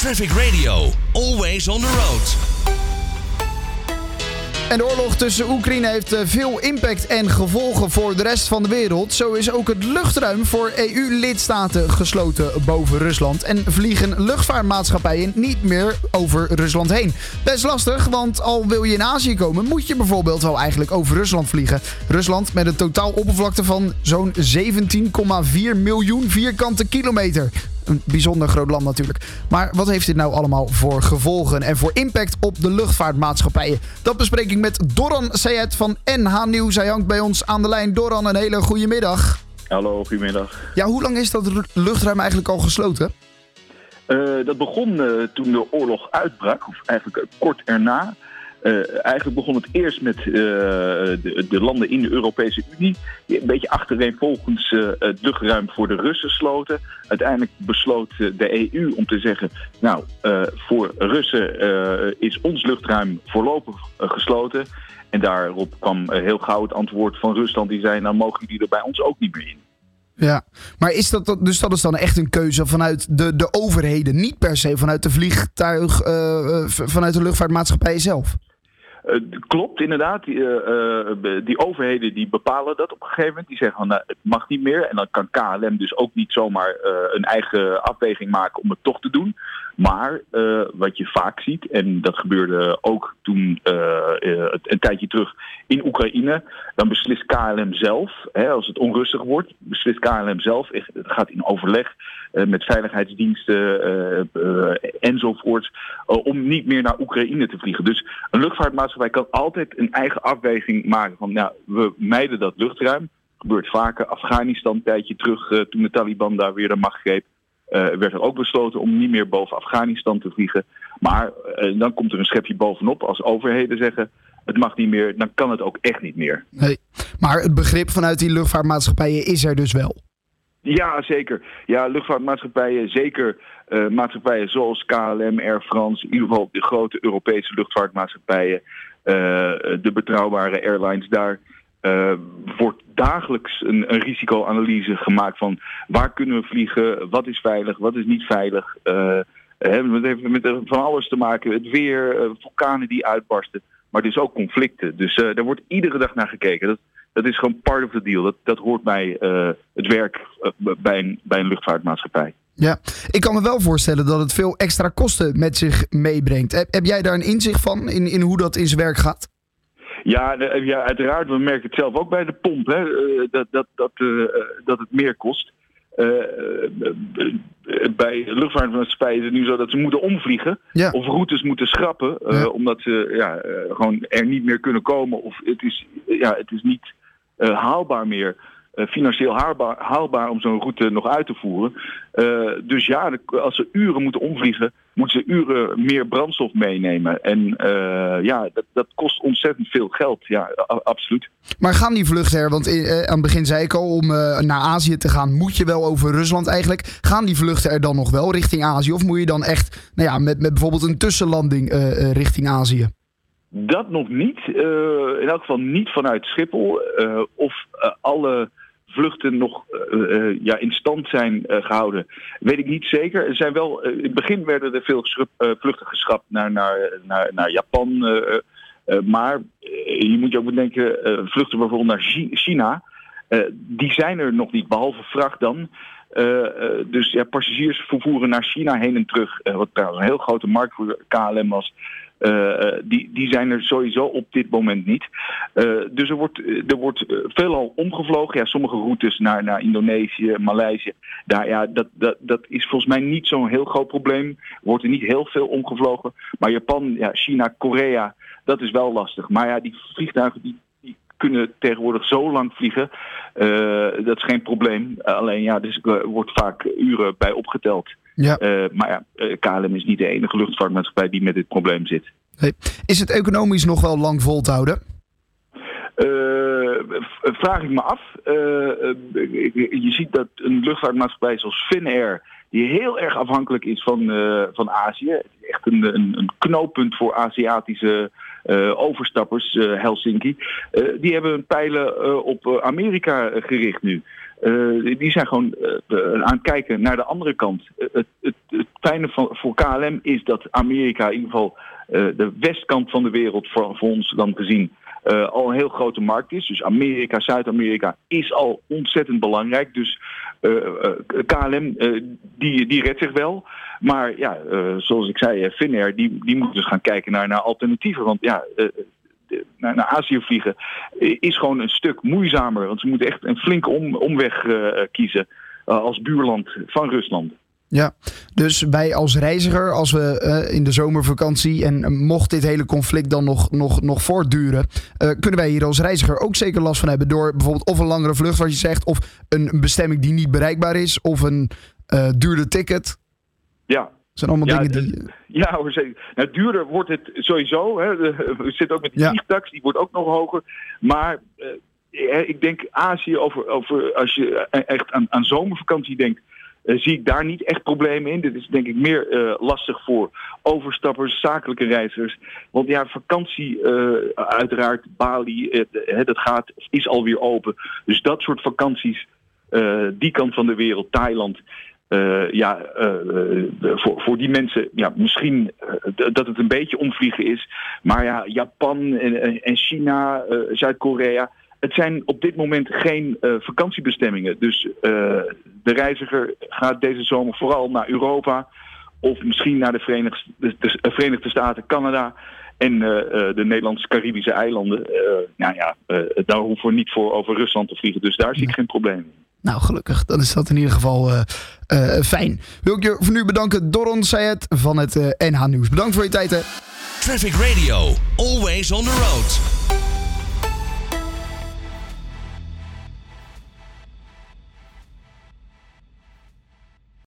Traffic Radio, always on the road. En de oorlog tussen Oekraïne heeft eh, veel impact en gevolgen voor de rest van de wereld. Zo is ook het luchtruim voor EU-lidstaten gesloten boven Rusland. En vliegen luchtvaartmaatschappijen niet meer over Rusland heen. Best lastig, want al wil je in Azië komen, moet je bijvoorbeeld wel eigenlijk over Rusland vliegen. Rusland met een totaal oppervlakte van zo'n 17,4 miljoen vierkante kilometer een bijzonder groot land natuurlijk. Maar wat heeft dit nou allemaal voor gevolgen en voor impact op de luchtvaartmaatschappijen? Dat bespreek ik met Doran Sayed van NH Nieuws. Hij hangt bij ons aan de lijn. Doran, een hele goede middag. Hallo, goedemiddag. Ja, hoe lang is dat luchtruim eigenlijk al gesloten? Uh, dat begon uh, toen de oorlog uitbrak, of eigenlijk kort erna. Uh, eigenlijk begon het eerst met uh, de, de, landen in de Europese Unie, die een beetje achtereenvolgens uh, het luchtruim voor de Russen sloten. Uiteindelijk besloot de EU om te zeggen: Nou, voor Russen is ons luchtruim voorlopig gesloten. En daarop kwam heel gauw het antwoord van Rusland: die zei: Nou, mogen jullie er bij ons ook niet meer in. Ja, maar is dat, dus dat is dan echt een keuze vanuit de, de overheden, niet per se vanuit de vliegtuig, vanuit de luchtvaartmaatschappij zelf? Uh, klopt inderdaad. Die, uh, die, overheden die bepalen dat op een gegeven moment. Die zeggen van nou, het mag niet meer. En dan kan KLM dus ook niet zomaar een eigen afweging maken om het toch te doen. Maar wat je vaak ziet, en dat gebeurde ook toen een tijdje terug in Oekraïne, dan beslist KLM zelf, hè, als het onrustig wordt, beslist KLM zelf, gaat in overleg met veiligheidsdiensten enzovoort, om niet meer naar Oekraïne te vliegen. Dus een luchtvaartmaatschappij kan altijd een eigen afweging maken van, nou, we mijden dat luchtruim. Gebeurt vaker. Afghanistan een tijdje terug, toen de Taliban daar weer de macht greep. Uh, werd er ook besloten om niet meer boven Afghanistan te vliegen. Maar uh, dan komt er een schepje bovenop. Als overheden zeggen het mag niet meer, dan kan het ook echt niet meer. Nee. Maar het begrip vanuit die luchtvaartmaatschappijen is er dus wel. Ja, zeker. Ja, luchtvaartmaatschappijen, zeker uh, maatschappijen zoals KLM, Air France, in ieder geval de grote Europese luchtvaartmaatschappijen, de betrouwbare airlines daar. Wordt dagelijks een, een, risicoanalyse gemaakt van waar kunnen we vliegen, wat is veilig, wat is niet veilig. Het heeft met van alles te maken, het weer, uh, vulkanen die uitbarsten, maar dus ook conflicten. Dus daar wordt iedere dag naar gekeken. Dat, dat is gewoon part of the deal. Dat, dat hoort bij het werk bij, een, bij een luchtvaartmaatschappij. Ja, ik kan me wel voorstellen dat het veel extra kosten met zich meebrengt. Heb, heb jij daar een inzicht van in, in hoe dat in zijn werk gaat? Ja, ja, uiteraard. We merken het zelf ook bij de pomp. Hè, dat, dat, dat, uh, dat het meer kost. Uh, bij luchtvaartmaatschappijen is het nu zo dat ze moeten omvliegen. Ja. Of routes moeten schrappen. Ja. Omdat ze ja, gewoon er niet meer kunnen komen. Of het is, ja, het is niet haalbaar meer. Financieel haalbaar, haalbaar om zo'n route nog uit te voeren. dus ja, als ze uren moeten omvliegen, moeten ze uren meer brandstof meenemen. En uh, ja, dat, dat, kost ontzettend veel geld. Ja, absoluut. Maar gaan die vluchten er, want uh, aan het begin zei ik al, om uh, naar Azië te gaan, moet je wel over Rusland eigenlijk. Gaan die vluchten er dan nog wel richting Azië? Of moet je dan echt nou ja, met, met bijvoorbeeld een tussenlanding richting Azië? Dat nog niet. in elk geval niet vanuit Schiphol. of alle vluchten nog uh, ja, in stand zijn uh, gehouden, weet ik niet zeker. Er zijn wel, in het begin werden er veel vluchten geschrapt naar, naar, naar, naar Japan. maar je moet je ook bedenken, vluchten bijvoorbeeld naar China, die zijn er nog niet, behalve vracht dan. dus ja, passagiers vervoeren naar China heen en terug, wat trouwens een heel grote markt voor KLM was. Uh, die, die zijn er sowieso op dit moment niet. Uh, dus er wordt, er wordt veelal omgevlogen. Ja, sommige routes naar, naar Indonesië, Maleisië. Daar, ja, dat, dat, dat is volgens mij niet zo'n heel groot probleem. Wordt er niet heel veel omgevlogen. Maar Japan, ja, China, Korea, dat is wel lastig. Maar ja, die vliegtuigen die, kunnen tegenwoordig zo lang vliegen. Dat is geen probleem. alleen ja, dus er wordt vaak uren bij opgeteld. Ja. Uh, maar ja, KLM is niet de enige luchtvaartmaatschappij die met dit probleem zit. Hey. Is het economisch nog wel lang vol te houden? Uh, vraag ik me af. Uh, je ziet dat een luchtvaartmaatschappij zoals Finnair, die heel erg afhankelijk is van, van Azië, echt een, een, een knooppunt voor Aziatische overstappers, Helsinki, die hebben hun pijlen op Amerika gericht nu. Uh, die zijn gewoon uh, aan het kijken naar de andere kant. Uh, het, het, het, fijne van, voor KLM is dat Amerika in ieder geval de westkant van de wereld voor, voor ons dan gezien al een heel grote markt is. Dus Amerika, Zuid-Amerika is al ontzettend belangrijk. Dus KLM die, die redt zich wel. Maar ja, zoals ik zei, Finnair die, die moet dus gaan kijken naar, naar alternatieven. Want ja, naar, naar Azië vliegen is gewoon een stuk moeizamer. Want ze moeten echt een flinke om, omweg kiezen als buurland van Rusland. Ja, dus wij als reiziger, als we uh, in de zomervakantie en mocht dit hele conflict dan nog, nog, nog voortduren, uh, kunnen wij hier als reiziger ook zeker last van hebben door bijvoorbeeld of een langere vlucht, wat je zegt, of een bestemming die niet bereikbaar is, of een uh, duurder ticket. Ja. Zijn allemaal ja, dingen die. Ja, hoor, zeker. Nou, duurder wordt het sowieso. Hè. We zitten ook met de vliegtax, die wordt ook nog hoger. Maar ik denk Azië, over, over, als je echt aan, aan zomervakantie denkt uh, zie ik daar niet echt problemen in. Dit is denk ik meer uh, lastig voor overstappers, zakelijke reizigers. Want ja, vakantie, uh, uiteraard, Bali, dat gaat, is alweer open. Dus dat soort vakanties, die kant van de wereld, Thailand. Ja, voor, voor die mensen, ja, misschien dat het een beetje omvliegen is. Maar ja, Japan en, en China, Zuid-Korea het zijn op dit moment geen uh, vakantiebestemmingen. Dus uh, de reiziger gaat deze zomer vooral naar Europa of misschien naar de Verenigde, de, de Verenigde Staten, Canada en uh, de Nederlands-Caribische eilanden. nou ja, daar hoeven we niet voor over Rusland te vliegen. Dus daar zie ik geen probleem in. Nou, gelukkig. Dan is dat in ieder geval fijn. Wil ik je voor nu bedanken, Doron Sayed van het NH Nieuws. Bedankt voor je tijd, hè. Traffic Radio, always on the road.